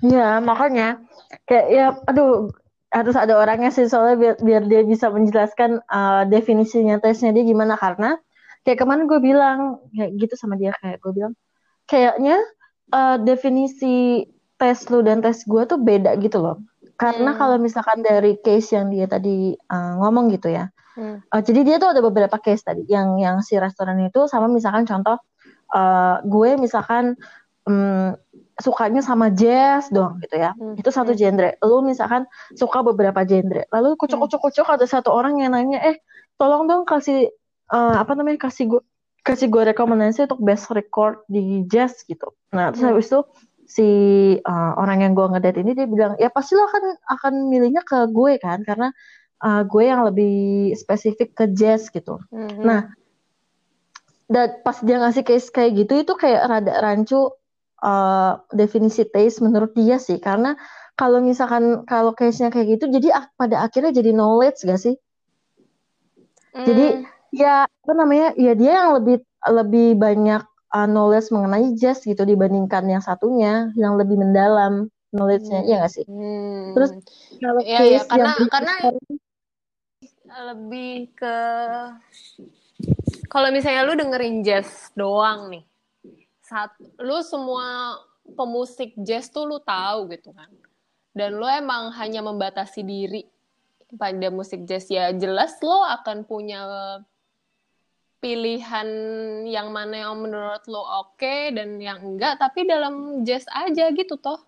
Speaker 2: Ya, makanya kayak ya aduh harus ada orangnya sih soalnya biar, biar dia bisa menjelaskan uh, definisinya tesnya dia gimana karena kayak kemarin gue bilang kayak gitu sama dia kayak gue bilang kayaknya uh, definisi tes lu dan tes gue tuh beda gitu loh. Karena
Speaker 1: Hmm.
Speaker 2: kalau misalkan dari case yang dia tadi uh, ngomong gitu ya.
Speaker 1: Hmm.
Speaker 2: Uh, jadi dia tuh ada beberapa case tadi yang yang si restoran itu sama misalkan contoh uh, gue misalkan um, sukanya sama jazz doang gitu ya.
Speaker 1: Hmm.
Speaker 2: Itu satu
Speaker 1: Hmm.
Speaker 2: genre. Lu misalkan suka beberapa genre. Lalu kucuk-kucuk-kucuk ada satu orang yang nanya, "Eh, tolong dong kasih uh, apa namanya? kasih gue kasih gue rekomendasi untuk best record di jazz gitu." Nah, terus
Speaker 1: Hmm.
Speaker 2: habis itu si uh, orang yang gue ngedate ini dia bilang, "Ya pasti lo akan akan milihnya ke gue kan karena uh, gue yang lebih spesifik ke jazz gitu."
Speaker 1: Mhm.
Speaker 2: Nah, dan pas dia ngasih case kayak gitu itu kayak rada rancu uh, definisi taste menurut dia sih karena kalau misalkan kalau case-nya kayak gitu jadi pada akhirnya jadi knowledge gak sih? Jadi
Speaker 1: Hmm.
Speaker 2: Ya apa namanya? Ya dia yang lebih lebih banyak uh, knowledge mengenai jazz gitu dibandingkan yang satunya yang lebih mendalam knowledge-nya, iya gak sih?
Speaker 1: Hmm.
Speaker 2: Terus kalau
Speaker 1: iya,
Speaker 2: case
Speaker 1: karena
Speaker 2: yang
Speaker 1: karena lebih ke kalau misalnya lu dengerin jazz doang nih. Saat lu semua pemusik jazz tuh lu tahu gitu kan. Dan lu emang hanya membatasi diri pada musik jazz ya jelas lo akan punya pilihan yang mana yang menurut lo oke dan yang enggak tapi dalam jazz aja gitu toh.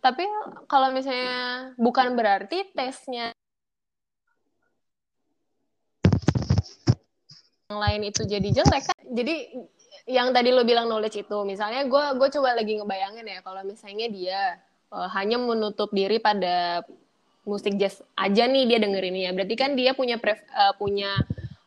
Speaker 1: Tapi kalau misalnya bukan berarti tesnya yang lain itu jadi jelek kan? Jadi yang tadi lo bilang knowledge itu misalnya gue gue coba lagi ngebayangin ya kalau misalnya dia eh, hanya menutup diri pada musik jazz aja nih dia dengerinnya. Berarti kan dia punya pref- eh, punya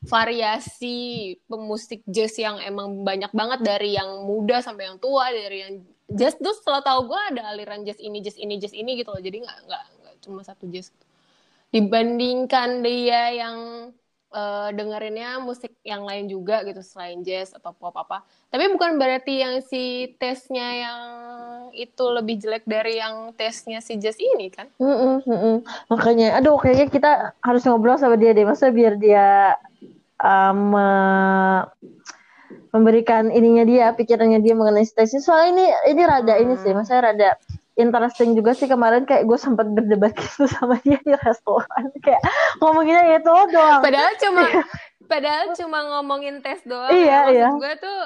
Speaker 1: variasi pemusik jazz yang emang banyak banget dari yang muda sampai yang tua dari yang jazz. Tuh setelah tahu gue ada aliran jazz ini jazz ini jazz ini gitu loh. Jadi nggak nggak nggak cuma satu jazz dibandingkan dia yang eh, dengerinnya musik yang lain juga gitu selain jazz atau pop apa. Tapi bukan berarti yang si tesnya yang itu lebih jelek dari yang tesnya si jazz ini kan?
Speaker 2: Mm-mm, mm-mm. Makanya, aduh kayaknya kita harus ngobrol sama dia deh, masa biar dia um, me- memberikan ininya dia, pikirannya dia mengenai stage Soalnya ini ini rada ini sih, maksudnya rada interesting juga sih. Kemarin kayak gue sempat berdebat (laughs) gitu sama dia di restoran. Kayak ngomonginnya itu doang.
Speaker 1: padahal cuma padahal cuma ngomongin tes doang.
Speaker 2: Iya,
Speaker 1: Maksud
Speaker 2: iya.
Speaker 1: gue tuh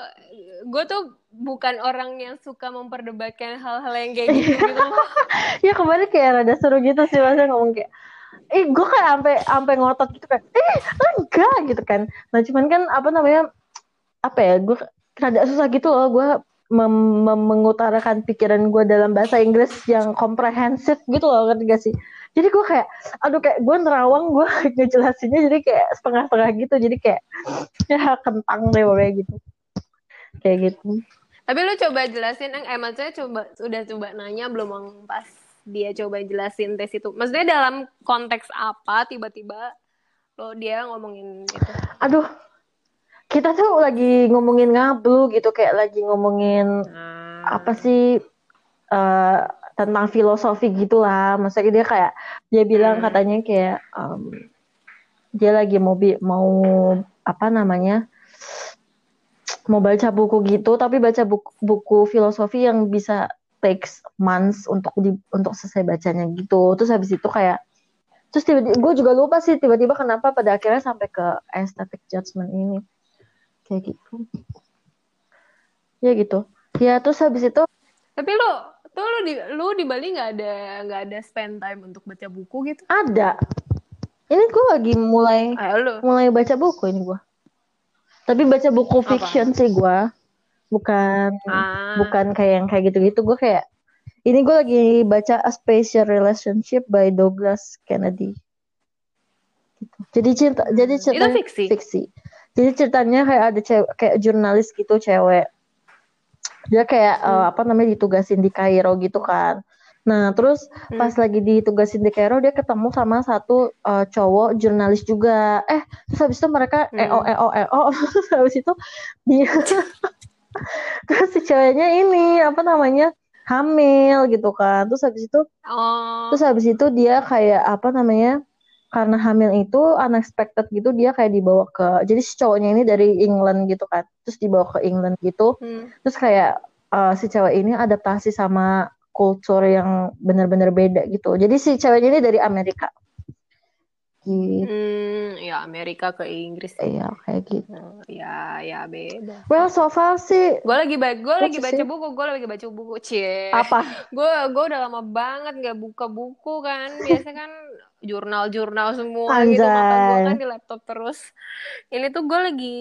Speaker 1: gue tuh bukan orang yang suka memperdebatkan hal-hal yang kayak gitu gitu (laughs)
Speaker 2: Ya kemarin kayak rada seru gitu sih maksudnya ngomong kayak eh gue kayak sampai sampai ngotot gitu kan eh enggak gitu kan. Nah cuman kan apa namanya apa ya gue rada susah gitu loh gue mem- mengutarakan pikiran gue dalam bahasa Inggris yang komprehensif gitu loh ngerti gak sih? Jadi gue kayak aduh kayak gue nerawang gue (laughs) ngejelasinnya jadi kayak setengah-setengah gitu. Jadi kayak (laughs) ya kentang deh pokoknya gitu. Kayak gitu.
Speaker 1: Tapi lu coba jelasin Eng. eh maksudnya coba udah coba nanya belum pas dia coba jelasin tes itu maksudnya dalam konteks apa tiba-tiba lo dia ngomongin itu
Speaker 2: aduh kita tuh lagi ngomongin ngablu gitu kayak lagi ngomongin hmm. apa sih uh, tentang filosofi gitulah maksudnya dia kayak dia bilang hmm. katanya kayak um, dia lagi mau mau apa namanya mau baca buku gitu tapi baca buku, buku filosofi yang bisa takes months untuk di untuk selesai bacanya gitu terus habis itu kayak terus tiba-tiba gue juga lupa sih tiba-tiba kenapa pada akhirnya sampai ke aesthetic judgment ini kayak gitu ya gitu ya terus habis itu
Speaker 1: tapi lo Tuh lu di lu di Bali nggak ada nggak ada spend time untuk baca buku gitu?
Speaker 2: Ada. Ini gue lagi mulai
Speaker 1: Ayo,
Speaker 2: mulai baca buku ini gue. Tapi baca buku fiction Apa? sih gue. Bukan ah. bukan kayak yang kayak gitu-gitu. Gue kayak ini gue lagi baca A Special Relationship by Douglas Kennedy. Gitu. Jadi cerita jadi cerita
Speaker 1: fiksi.
Speaker 2: fiksi. Jadi ceritanya kayak ada cewek kayak jurnalis gitu cewek dia kayak hmm. uh, apa namanya ditugasin di Kairo gitu kan nah terus hmm. pas lagi ditugasin di Kairo dia ketemu sama satu uh, cowok jurnalis juga eh terus habis itu mereka hmm. eo eo eo terus (laughs) habis itu dia (laughs) (laughs) terus si ceweknya ini apa namanya hamil gitu kan. Terus habis itu oh. terus habis itu dia kayak apa namanya karena hamil itu unexpected gitu dia kayak dibawa ke jadi si cowoknya ini dari England gitu kan. Terus dibawa ke England gitu. Hmm. terus kayak uh, si cewek ini adaptasi sama kultur yang benar-benar beda gitu. Jadi si ceweknya ini dari Amerika
Speaker 1: gitu. Hmm, ya Amerika ke Inggris.
Speaker 2: Iya, kayak gitu.
Speaker 1: Oh, ya, ya beda.
Speaker 2: Well, so far sih.
Speaker 1: Gue lagi baca, gue lagi baca buku, gue lagi baca buku cie.
Speaker 2: Apa?
Speaker 1: Gue, gue udah lama banget nggak buka buku kan. Biasanya kan jurnal-jurnal semua
Speaker 2: Anjay.
Speaker 1: gitu gue kan di laptop terus ini tuh gue lagi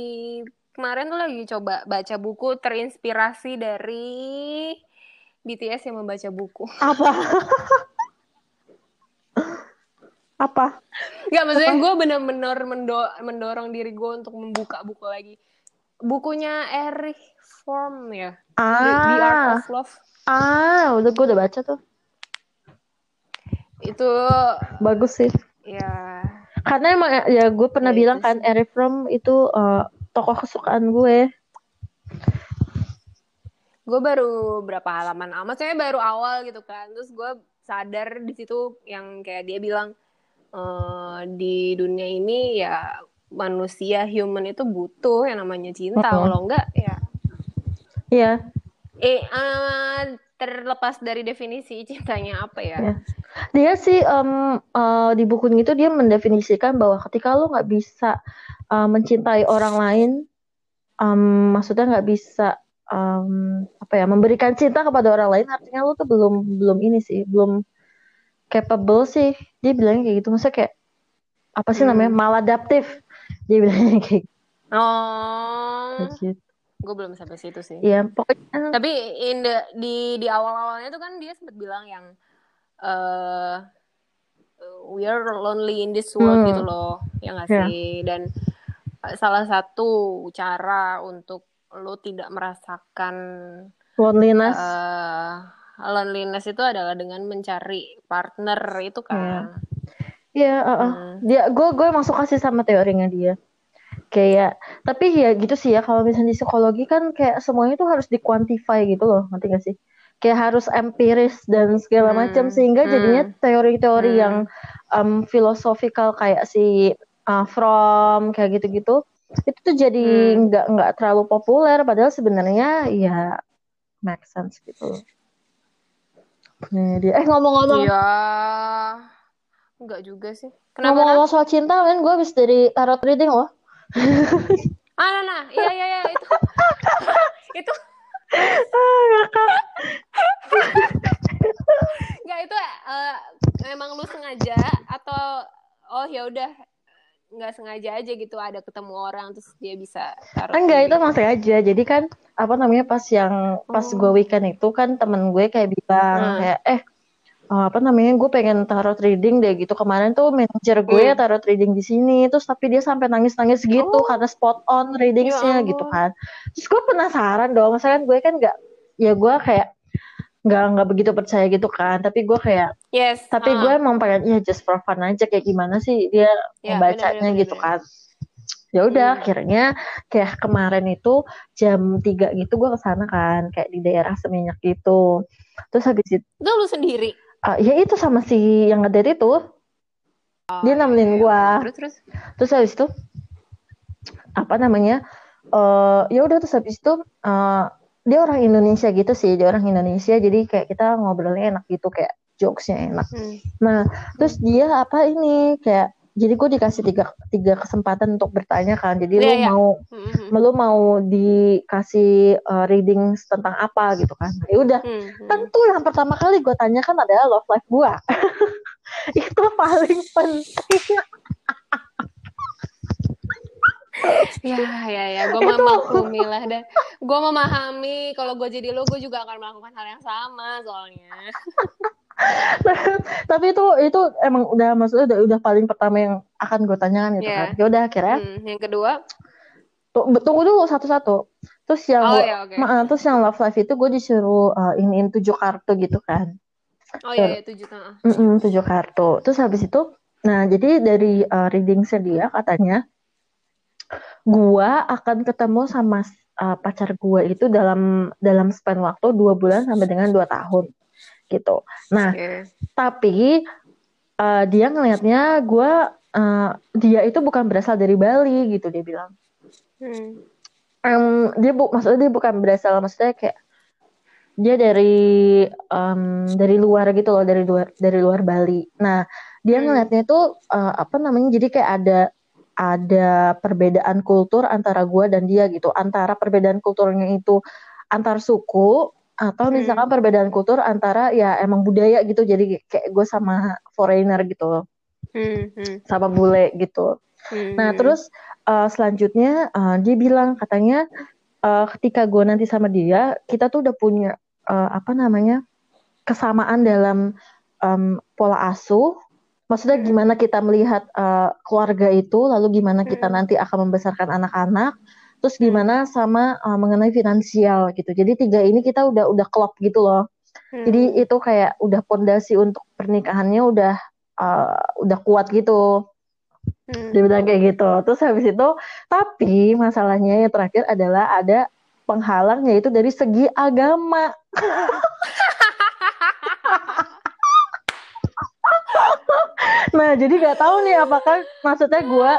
Speaker 1: kemarin tuh lagi coba baca buku terinspirasi dari BTS yang membaca buku
Speaker 2: apa (laughs) apa?
Speaker 1: Gak maksudnya gue bener-bener mendo mendorong diri gue untuk membuka buku lagi. Bukunya Erich Fromm ya?
Speaker 2: Ah. The,
Speaker 1: The Art of Love.
Speaker 2: Ah udah gue udah baca tuh.
Speaker 1: Itu
Speaker 2: bagus sih.
Speaker 1: Ya
Speaker 2: karena emang ya gue pernah ya, bilang kan Eric Fromm itu uh, tokoh kesukaan gue.
Speaker 1: Gue baru berapa halaman amat saya baru awal gitu kan. Terus gue sadar di situ yang kayak dia bilang uh, di dunia ini ya manusia human itu butuh yang namanya cinta uh -huh. kalau enggak ya
Speaker 2: Iya.
Speaker 1: Eh, uh, terlepas dari definisi cintanya apa ya? ya.
Speaker 2: Dia sih um, uh, di bukunya itu dia mendefinisikan bahwa ketika lo nggak bisa uh, mencintai orang lain, um, maksudnya nggak bisa um, apa ya memberikan cinta kepada orang lain, artinya lo tuh belum belum ini sih, belum capable sih. Dia bilangnya kayak gitu, maksudnya kayak apa sih hmm. namanya maladaptif. Dia bilangnya kayak. Gitu.
Speaker 1: Oh. Gitu gue belum sampai situ sih
Speaker 2: iya pokoknya
Speaker 1: tapi in the, di di awal awalnya tuh kan dia sempat bilang yang uh, we are lonely in this world hmm. gitu loh ya nggak yeah. sih dan uh, salah satu cara untuk lo tidak merasakan
Speaker 2: loneliness
Speaker 1: uh, loneliness itu adalah dengan mencari partner itu kan
Speaker 2: Iya, yeah. yeah, uh, uh. hmm. dia gue gue masuk kasih sama teorinya dia kayak tapi ya gitu sih ya kalau misalnya di psikologi kan kayak semuanya tuh harus dikuantify gitu loh nanti gak sih kayak harus empiris dan segala hmm. macam sehingga hmm. jadinya teori-teori hmm. yang um, filosofikal kayak si uh, From kayak gitu-gitu itu tuh jadi hmm. nggak hmm. nggak terlalu populer padahal sebenarnya ya make sense gitu Nih dia. Eh ngomong-ngomong.
Speaker 1: Iya. Nggak juga sih.
Speaker 2: Ngomong-ngomong soal cinta kan gue habis dari tarot reading loh. (laughs)
Speaker 1: Ah nah, nah. iya iya iya. Itu. (laughs) Itu. Nggak itu uh, memang lu sengaja atau oh ya udah nggak sengaja aja gitu ada ketemu orang terus dia bisa
Speaker 2: taruh enggak itu emang sengaja jadi kan apa namanya pas yang pas oh. gue weekend itu kan temen gue kayak bilang hmm. kayak eh uh, apa namanya gue pengen taruh trading deh gitu kemarin tuh manajer gue hmm. taruh trading di sini terus tapi dia sampai nangis nangis gitu oh. karena spot on tradingnya ya gitu kan terus gue penasaran dong misalkan gue kan nggak ya gue kayak nggak nggak begitu percaya gitu kan. Tapi gue kayak
Speaker 1: yes
Speaker 2: tapi
Speaker 1: ah.
Speaker 2: gue emang pengen ya just for fun aja. Kayak gimana sih dia
Speaker 1: Ya,
Speaker 2: membacanya gitu kan. ya udah
Speaker 1: Hmm.
Speaker 2: akhirnya kayak kemarin itu jam 3 gitu gue ke sana kan kayak di daerah Seminyak gitu. Terus habis itu
Speaker 1: itu lu sendiri?
Speaker 2: Ah, ya itu sama si yang ngedate itu. Dia nemenin gue
Speaker 1: Oh, terus terus?
Speaker 2: Terus habis itu apa namanya eh ya udah terus habis itu eh, dia orang Indonesia gitu sih dia orang Indonesia jadi kayak kita ngobrolnya enak gitu kayak jokesnya enak
Speaker 1: Hmm.
Speaker 2: nah terus dia apa ini kayak jadi gue dikasih tiga tiga kesempatan untuk bertanya kan jadi
Speaker 1: Iya,
Speaker 2: lu
Speaker 1: iya.
Speaker 2: mau
Speaker 1: Hmm, hmm,
Speaker 2: lu mau dikasih eh, reading tentang apa gitu kan ya udah
Speaker 1: hmm, hmm.
Speaker 2: tentu yang pertama kali gue tanyakan adalah love life gue (laughs) itu paling penting (laughs)
Speaker 1: Ya, ya, ya. Gue memaklumi lah dan gue memahami kalau gue jadi lo, gue juga akan melakukan hal yang sama soalnya. (laughs)
Speaker 2: tapi itu itu emang udah maksudnya udah udah paling pertama yang akan gue tanyakan gitu
Speaker 1: Iya.
Speaker 2: kan. Ya udah akhirnya.
Speaker 1: Hmm, yang kedua,
Speaker 2: tu- tunggu dulu satu-satu. Terus yang
Speaker 1: oh
Speaker 2: gua-
Speaker 1: ya
Speaker 2: ma- terus yang love life itu gue disuruh uh, iniin tujuh kartu gitu kan.
Speaker 1: Oh iya, ya, tujuh
Speaker 2: tujuh kartu. Terus habis itu nah jadi dari uh, reading dia katanya gua akan ketemu sama uh, pacar gua itu dalam dalam span waktu dua bulan sampai dengan dua tahun gitu nah
Speaker 1: Oke.
Speaker 2: tapi uh, dia ngelihatnya gue uh, dia itu bukan berasal dari Bali gitu dia bilang
Speaker 1: Hmm.
Speaker 2: Em, dia bu maksudnya dia bukan berasal maksudnya kayak dia dari em, dari luar gitu loh dari luar dari luar Bali nah dia
Speaker 1: Hmm.
Speaker 2: ngelihatnya itu uh, apa namanya jadi kayak ada ada perbedaan kultur antara gue dan dia gitu antara perbedaan kulturnya itu antar suku atau
Speaker 1: Hmm.
Speaker 2: misalkan perbedaan kultur antara ya emang budaya gitu jadi kayak gue sama foreigner gitu
Speaker 1: Hmm, hmm,
Speaker 2: sama bule gitu
Speaker 1: hmm.
Speaker 2: Nah, terus uh, selanjutnya uh, dia bilang katanya uh, ketika gue nanti sama dia, kita tuh udah punya uh, apa namanya kesamaan dalam um, pola asuh. Maksudnya
Speaker 1: Hmm.
Speaker 2: gimana kita melihat uh, keluarga itu, lalu gimana kita
Speaker 1: Hmm.
Speaker 2: nanti akan membesarkan anak-anak, terus
Speaker 1: Hmm.
Speaker 2: gimana sama uh, mengenai finansial gitu. Jadi tiga ini kita udah udah klop gitu loh.
Speaker 1: Hmm.
Speaker 2: Jadi itu kayak udah pondasi untuk pernikahannya udah uh, udah kuat gitu.
Speaker 1: Hmm.
Speaker 2: Dia bilang kayak gitu. Terus habis itu, tapi masalahnya yang terakhir adalah ada penghalang yaitu dari segi agama. (laughs) nah, jadi nggak tahu nih apakah maksudnya gue,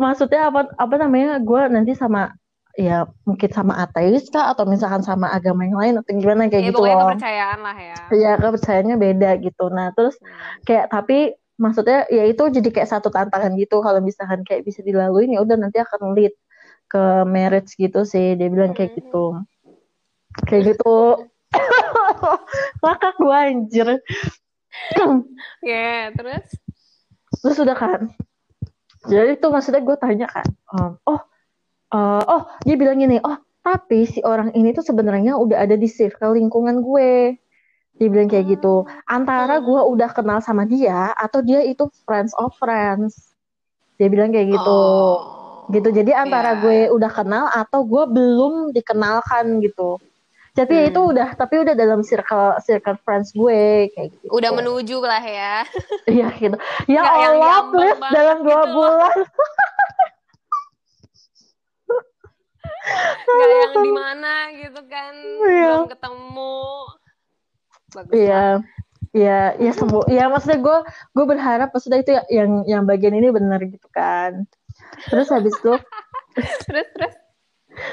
Speaker 2: maksudnya apa apa namanya gue nanti sama ya mungkin sama ateis kah atau misalkan sama agama yang lain atau gimana kayak
Speaker 1: Ya,
Speaker 2: gitu loh.
Speaker 1: kepercayaan lah ya.
Speaker 2: Ya kepercayaannya beda gitu. Nah terus
Speaker 1: Hmm.
Speaker 2: kayak tapi maksudnya ya itu jadi kayak satu tantangan gitu kalau misalkan kayak bisa dilalui ya udah nanti akan lead ke marriage gitu sih dia bilang kayak
Speaker 1: Hmm.
Speaker 2: gitu kayak gitu (coughs) ngakak gue anjir
Speaker 1: Ya, terus?
Speaker 2: terus udah kan? Jadi itu maksudnya gue tanya kan um, oh uh, oh dia bilang gini oh tapi si orang ini tuh sebenarnya udah ada di circle lingkungan gue. Dia bilang kayak gitu. Antara gue udah kenal sama dia atau dia itu friends of friends. Dia bilang kayak gitu.
Speaker 1: Oh.
Speaker 2: gitu. Jadi antara
Speaker 1: Ya.
Speaker 2: gue udah kenal atau gue belum dikenalkan gitu jadi ya
Speaker 1: Hmm.
Speaker 2: itu udah tapi udah dalam circle circle friends gue kayak gitu
Speaker 1: Udah menuju lah ya. (laughs)
Speaker 2: iya gitu ya
Speaker 1: Nggak yang
Speaker 2: Allah please
Speaker 1: banget
Speaker 2: dalam dua
Speaker 1: gitu
Speaker 2: bulan (laughs)
Speaker 1: Nggak yang di mana gitu kan.
Speaker 2: Iya.
Speaker 1: Belum ketemu. Bagus lah.
Speaker 2: Iya, iya, ya semua. Ya maksudnya gue, gue berharap maksudnya itu ya- yang yang bagian ini benar gitu kan. Terus habis itu, (laughs)
Speaker 1: Terus, terus.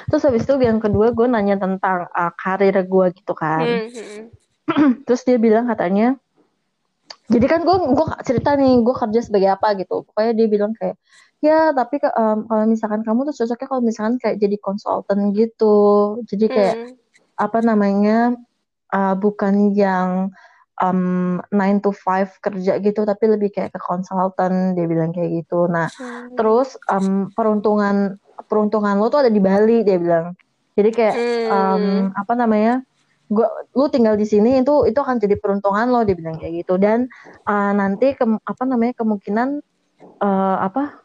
Speaker 2: Terus habis itu yang kedua gue nanya tentang uh, karir gue gitu kan.
Speaker 1: Hmm, hmm. (clears throat)
Speaker 2: Terus dia bilang katanya, jadi kan gue gue cerita nih gue kerja sebagai apa gitu. Pokoknya dia bilang kayak, ya tapi ke- em, kalau misalkan kamu tuh cocoknya kalau misalkan kayak jadi konsultan gitu. Jadi kayak
Speaker 1: Hmm.
Speaker 2: apa namanya uh, bukan yang um, 9 to 5 kerja gitu tapi lebih kayak ke konsultan dia bilang kayak gitu nah
Speaker 1: Hmm.
Speaker 2: terus um, peruntungan peruntungan lo tuh ada di Bali dia bilang jadi kayak um,
Speaker 1: Hmm.
Speaker 2: apa namanya gua lu tinggal di sini itu itu akan jadi peruntungan lo dia bilang kayak gitu dan uh, nanti ke, apa namanya kemungkinan uh, apa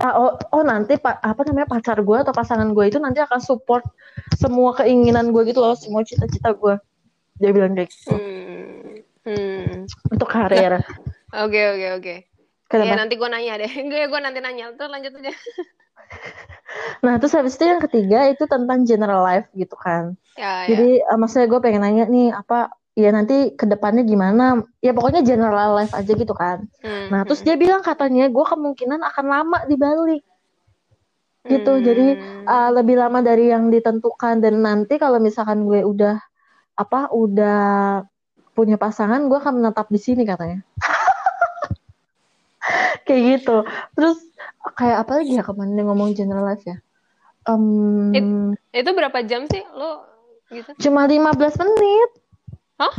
Speaker 2: Ah, oh, oh nanti pak apa namanya pacar gue atau pasangan gue itu nanti akan support semua keinginan gue gitu loh semua cita-cita gue dia bilang kayak gitu
Speaker 1: Hmm. Hmm.
Speaker 2: untuk karir
Speaker 1: Oke oke oke.
Speaker 2: Kenapa?
Speaker 1: Ya nanti gue nanya deh. (laughs) Gue gue nanti nanya. Terus lanjut aja. (laughs)
Speaker 2: nah terus habis itu yang ketiga itu tentang general life gitu kan.
Speaker 1: Ya, ya.
Speaker 2: jadi eh, maksudnya gue pengen nanya nih apa ya nanti ke depannya gimana? Ya pokoknya general life aja gitu kan.
Speaker 1: Hmm,
Speaker 2: nah terus
Speaker 1: hmm,
Speaker 2: dia bilang katanya gue kemungkinan akan lama di Bali. Gitu.
Speaker 1: Hmm.
Speaker 2: jadi uh, lebih lama dari yang ditentukan. Dan nanti kalau misalkan gue udah apa udah punya pasangan gue akan menetap di sini katanya (laughs) (laughs) kayak gitu terus kayak apa lagi ya kemarin ngomong general life ya Em,
Speaker 1: itu berapa jam sih lo gitu?
Speaker 2: cuma 15 menit
Speaker 1: Hah?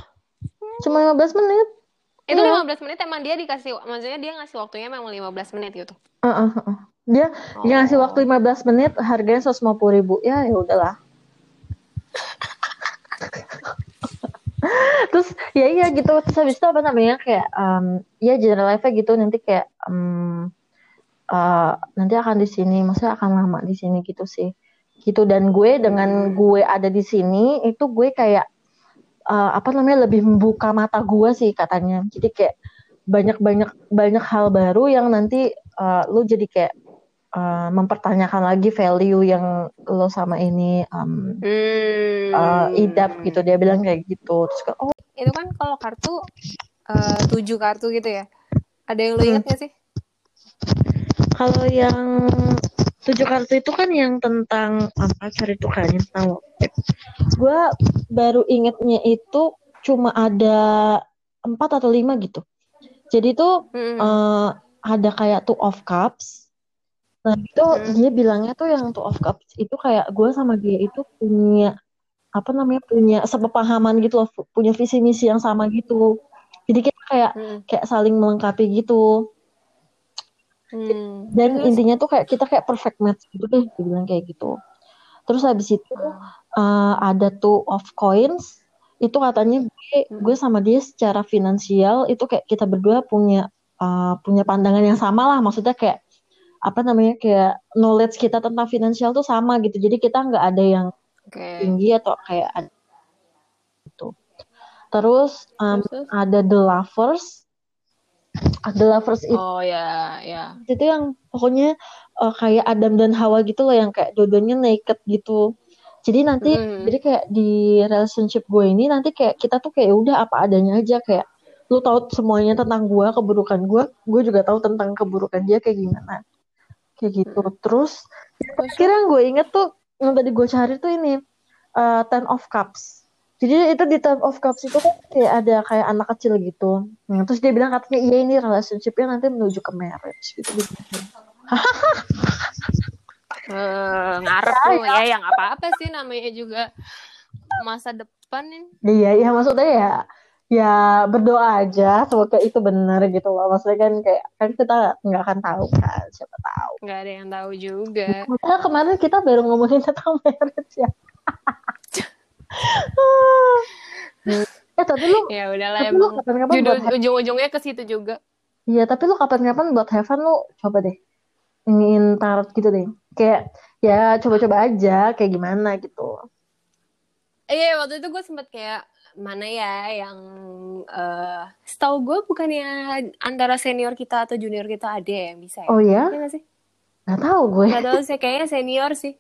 Speaker 2: cuma 15 menit
Speaker 1: Itu
Speaker 2: Iya.
Speaker 1: 15 menit emang dia dikasih maksudnya dia ngasih waktunya memang 15 menit gitu.
Speaker 2: Uh, uh, uh. dia dia ngasih
Speaker 1: Oh.
Speaker 2: waktu 15 menit harganya 150 ribu ya ya udahlah terus ya iya gitu. Terus habis itu apa namanya kayak um, ya general life gitu. Nanti kayak um, uh, nanti akan di sini. Maksudnya akan lama di sini gitu sih. Gitu. Dan gue dengan gue ada di sini itu gue kayak uh, apa namanya lebih membuka mata gue sih katanya. Jadi kayak banyak banyak banyak hal baru yang nanti uh, lu jadi kayak uh, mempertanyakan lagi value yang lo sama ini um,
Speaker 1: Hmm.
Speaker 2: uh, idap gitu. Dia bilang kayak gitu. Terus kayak, oh
Speaker 1: Itu kan kalau kartu eh, tujuh kartu gitu ya. Ada yang lo
Speaker 2: Hmm.
Speaker 1: ingat gak sih?
Speaker 2: kalau yang tujuh kartu itu kan yang tentang apa cari kan yang tentang gue baru ingetnya itu cuma ada empat atau lima gitu jadi tuh
Speaker 1: Hmm.
Speaker 2: eh, ada kayak two of cups nah itu
Speaker 1: Hmm.
Speaker 2: dia bilangnya tuh yang two of cups itu kayak gue sama dia itu punya apa namanya punya sepepahaman gitu loh punya visi misi yang sama gitu. Jadi kita kayak
Speaker 1: Hmm.
Speaker 2: kayak saling melengkapi gitu.
Speaker 1: Hmm.
Speaker 2: dan
Speaker 1: Terus?
Speaker 2: intinya tuh kayak kita kayak perfect match gitu deh dia bilang kayak gitu. Terus habis itu uh, ada two of coins. Itu katanya gue gue sama dia secara finansial itu kayak kita berdua punya uh, punya pandangan yang sama lah. Maksudnya kayak apa namanya kayak knowledge kita tentang finansial tuh sama gitu. Jadi kita nggak ada yang
Speaker 1: Oke.
Speaker 2: tinggi atau kayak gitu terus um,
Speaker 1: Terus,
Speaker 2: ada the lovers the lovers itu
Speaker 1: Oh ya, ya.
Speaker 2: itu yang pokoknya uh, kayak Adam dan Hawa gitu loh yang kayak dua-duanya naked gitu. Jadi nanti
Speaker 1: Mm.
Speaker 2: jadi kayak di relationship gue ini nanti kayak kita tuh kayak udah apa adanya aja kayak lu tahu semuanya tentang gue, keburukan gue, gue juga tahu tentang keburukan dia kayak gimana. Kayak gitu. Terus terakhir yang gue inget tuh yang tadi gue cari tuh ini uh, Ten of Cups. Jadi itu di Ten of Cups itu kan kayak ada kayak anak kecil gitu. Nah, terus dia bilang katanya iya ini relationshipnya nanti menuju ke marriage gitu. (laughs)
Speaker 1: Eh, ngarep tuh ya yang apa-apa sih namanya juga masa depan ini.
Speaker 2: Iya, iya maksudnya ya ya berdoa aja semoga itu benar gitu loh. Maksudnya kan kayak kan kita nggak akan tahu kan, siapa tahu.
Speaker 1: nggak ada yang tahu juga.
Speaker 2: Padahal kemarin kita baru ngomongin tentang marriage ya. (laughs) eh tapi lu
Speaker 1: Ya udahlah
Speaker 2: tapi lu
Speaker 1: emang.
Speaker 2: kapan-kapan buat
Speaker 1: Judul ujung-ujungnya ke situ juga.
Speaker 2: Iya, tapi lu kapan-kapan buat have fun lu coba deh. Ingin tarot gitu deh. Kayak ya coba-coba aja kayak gimana gitu.
Speaker 1: Iya waktu itu gue sempet kayak mana ya yang eh setahu gue bukannya antara senior kita atau junior kita ada yang bisa ya?
Speaker 2: Oh ya?
Speaker 1: Iya nggak sih?
Speaker 2: Nggak tahu gue.
Speaker 1: Gak tahu sih (laughs) kayaknya senior sih.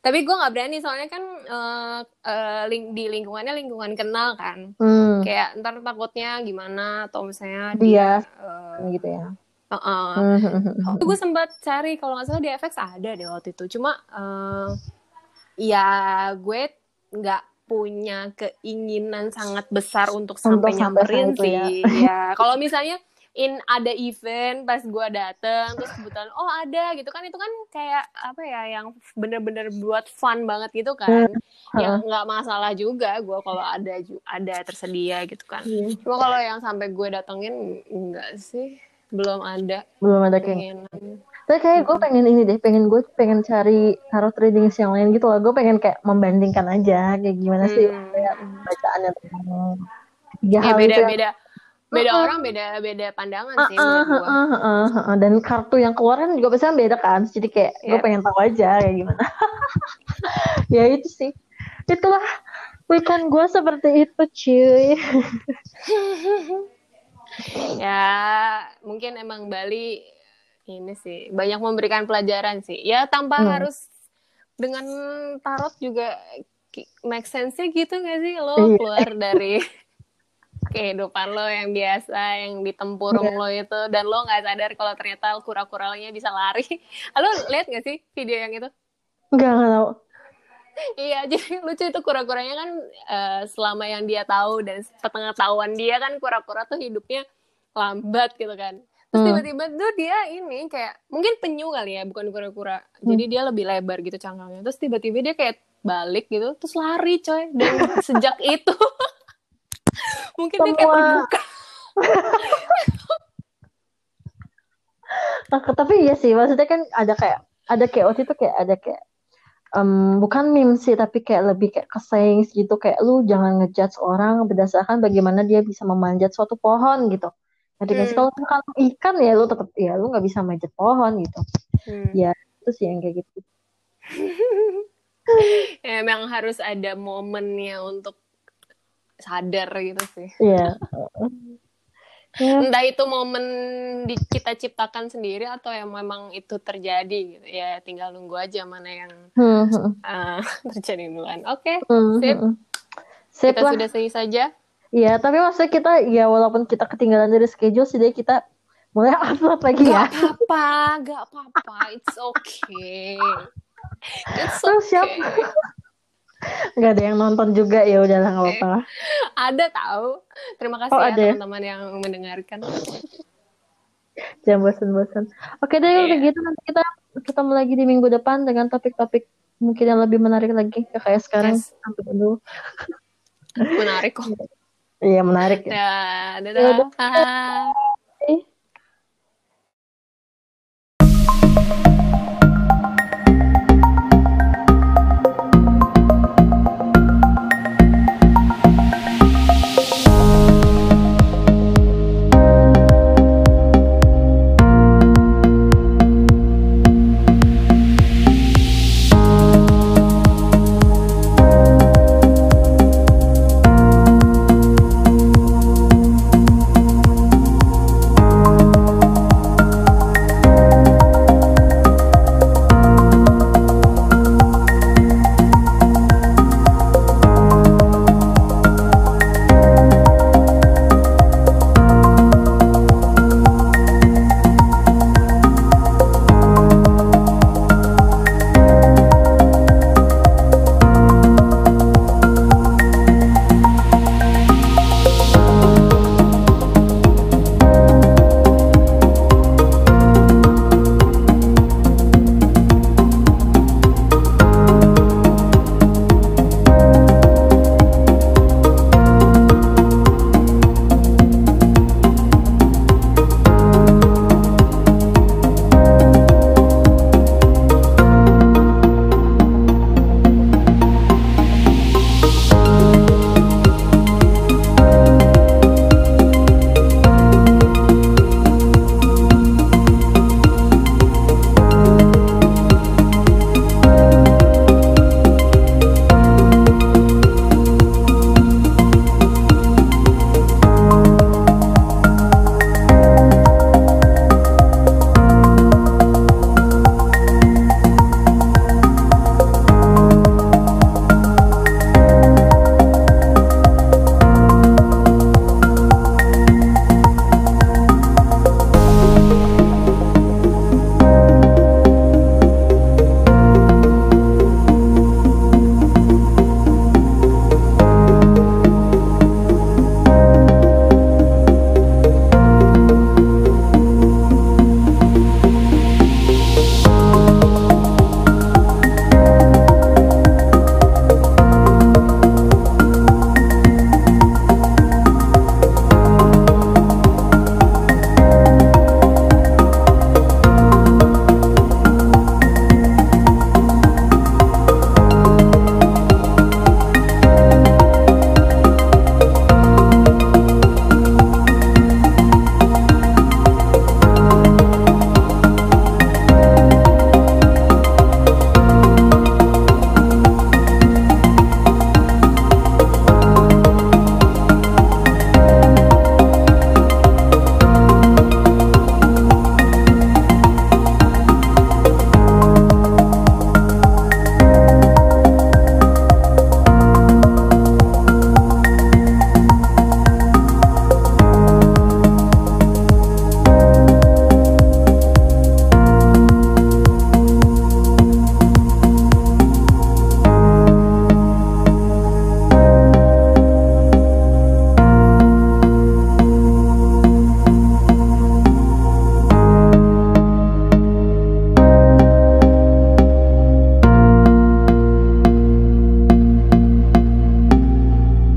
Speaker 1: Tapi gue nggak berani soalnya kan eh, eh, ling- di lingkungannya lingkungan kenal kan.
Speaker 2: Hmm,
Speaker 1: Kayak ntar takutnya gimana atau misalnya
Speaker 2: dia
Speaker 1: eh,
Speaker 2: gitu ya.
Speaker 1: uh-uh.
Speaker 2: Hmm, hmm, hmm, hmm.
Speaker 1: Waktu gue sempat cari kalau nggak salah di FX ada deh waktu itu. Cuma eh, ya gue nggak punya keinginan sangat besar untuk sampai
Speaker 2: Untuk sampai
Speaker 1: nyamperin
Speaker 2: itu ya.
Speaker 1: sih. (laughs) Ya, kalau misalnya in ada event pas gue dateng terus kebetulan oh ada gitu kan itu kan kayak apa ya yang bener-bener buat fun banget gitu kan. Ya nggak masalah juga gue kalau ada ada tersedia gitu kan.
Speaker 2: Iya.
Speaker 1: Cuma kalau yang sampai gue datengin enggak sih belum ada
Speaker 2: Belum ada kayak
Speaker 1: keinginan.
Speaker 2: Tapi kayak gue pengen ini deh, pengen gue pengen cari tarot readings yang lain gitu loh. Gue pengen kayak membandingkan aja kayak gimana sih
Speaker 1: Hmm.
Speaker 2: kayak bacaannya tiga
Speaker 1: Ya
Speaker 2: hal
Speaker 1: beda
Speaker 2: itu. yang-
Speaker 1: beda beda
Speaker 2: Uh-uh.
Speaker 1: orang beda beda pandangan
Speaker 2: Ah,
Speaker 1: sih
Speaker 2: ah, ah, ah, ah. Dan kartu yang keluar kan juga pasti kan beda kan. Jadi kayak gue
Speaker 1: Iya.
Speaker 2: pengen tahu aja kayak gimana. (laughs) ya itu sih. Itulah Bukan gue seperti itu, cuy. (laughs)
Speaker 1: ya, mungkin emang Bali ini sih banyak memberikan pelajaran sih. Ya tanpa hmm. harus dengan tarot juga make sense-nya gitu gak sih lo iya. keluar dari (laughs) kehidupan lo yang biasa yang di tempurung yeah. lo itu dan lo nggak sadar kalau ternyata kura-kuranya bisa lari (laughs) lo lihat gak sih video yang itu
Speaker 2: nggak nggak tahu (laughs)
Speaker 1: iya jadi lucu itu kura-kuranya kan uh, selama yang dia tahu dan setengah tahuan dia kan kura-kura tuh hidupnya lambat gitu kan terus hmm. tiba-tiba tuh dia ini kayak mungkin penyu kali ya bukan kura-kura. Hmm. jadi dia lebih lebar gitu cangkangnya. Terus tiba-tiba dia kayak balik gitu terus lari coy. Dan (laughs) sejak itu (laughs) mungkin Semua... dia kayak terbuka. (laughs)
Speaker 2: Nah, tapi iya sih maksudnya kan ada kayak ada kayak waktu itu kayak ada kayak um, bukan meme sih tapi kayak lebih kayak kesaing gitu. Kayak lu jangan ngejudge orang berdasarkan bagaimana dia bisa memanjat suatu pohon gitu Nanti hmm. kalau kalau ikan ya lu tetap ya lu nggak bisa manjat pohon gitu. Hmm. Ya itu sih yang kayak gitu. (laughs)
Speaker 1: ya, emang harus ada momennya untuk sadar gitu sih.
Speaker 2: Iya. (laughs)
Speaker 1: yeah. Entah itu momen di, kita ciptakan sendiri atau yang memang itu terjadi gitu. Ya tinggal nunggu aja mana yang uh, (laughs) terjadi duluan. Oke, okay, hmm. sip. sip. Kita lah. sudah selesai saja.
Speaker 2: Iya, tapi maksudnya kita ya walaupun kita ketinggalan dari schedule sih deh kita mulai upload lagi ya.
Speaker 1: Gak apa-apa, gak apa-apa. It's okay. It's okay. Terus siapa?
Speaker 2: Gak ada yang nonton juga ya udahlah nggak apa-apa lah.
Speaker 1: Ada tahu. Terima kasih oh, ya, ya teman-teman yang mendengarkan.
Speaker 2: Jangan bosan-bosan. Oke deh yeah. udah gitu nanti kita ketemu lagi di minggu depan dengan topik-topik mungkin yang lebih menarik lagi kayak sekarang yes. sampai dulu.
Speaker 1: Menarik kok. (laughs)
Speaker 2: Iya menarik ya.
Speaker 1: Ya, dadah. dadah.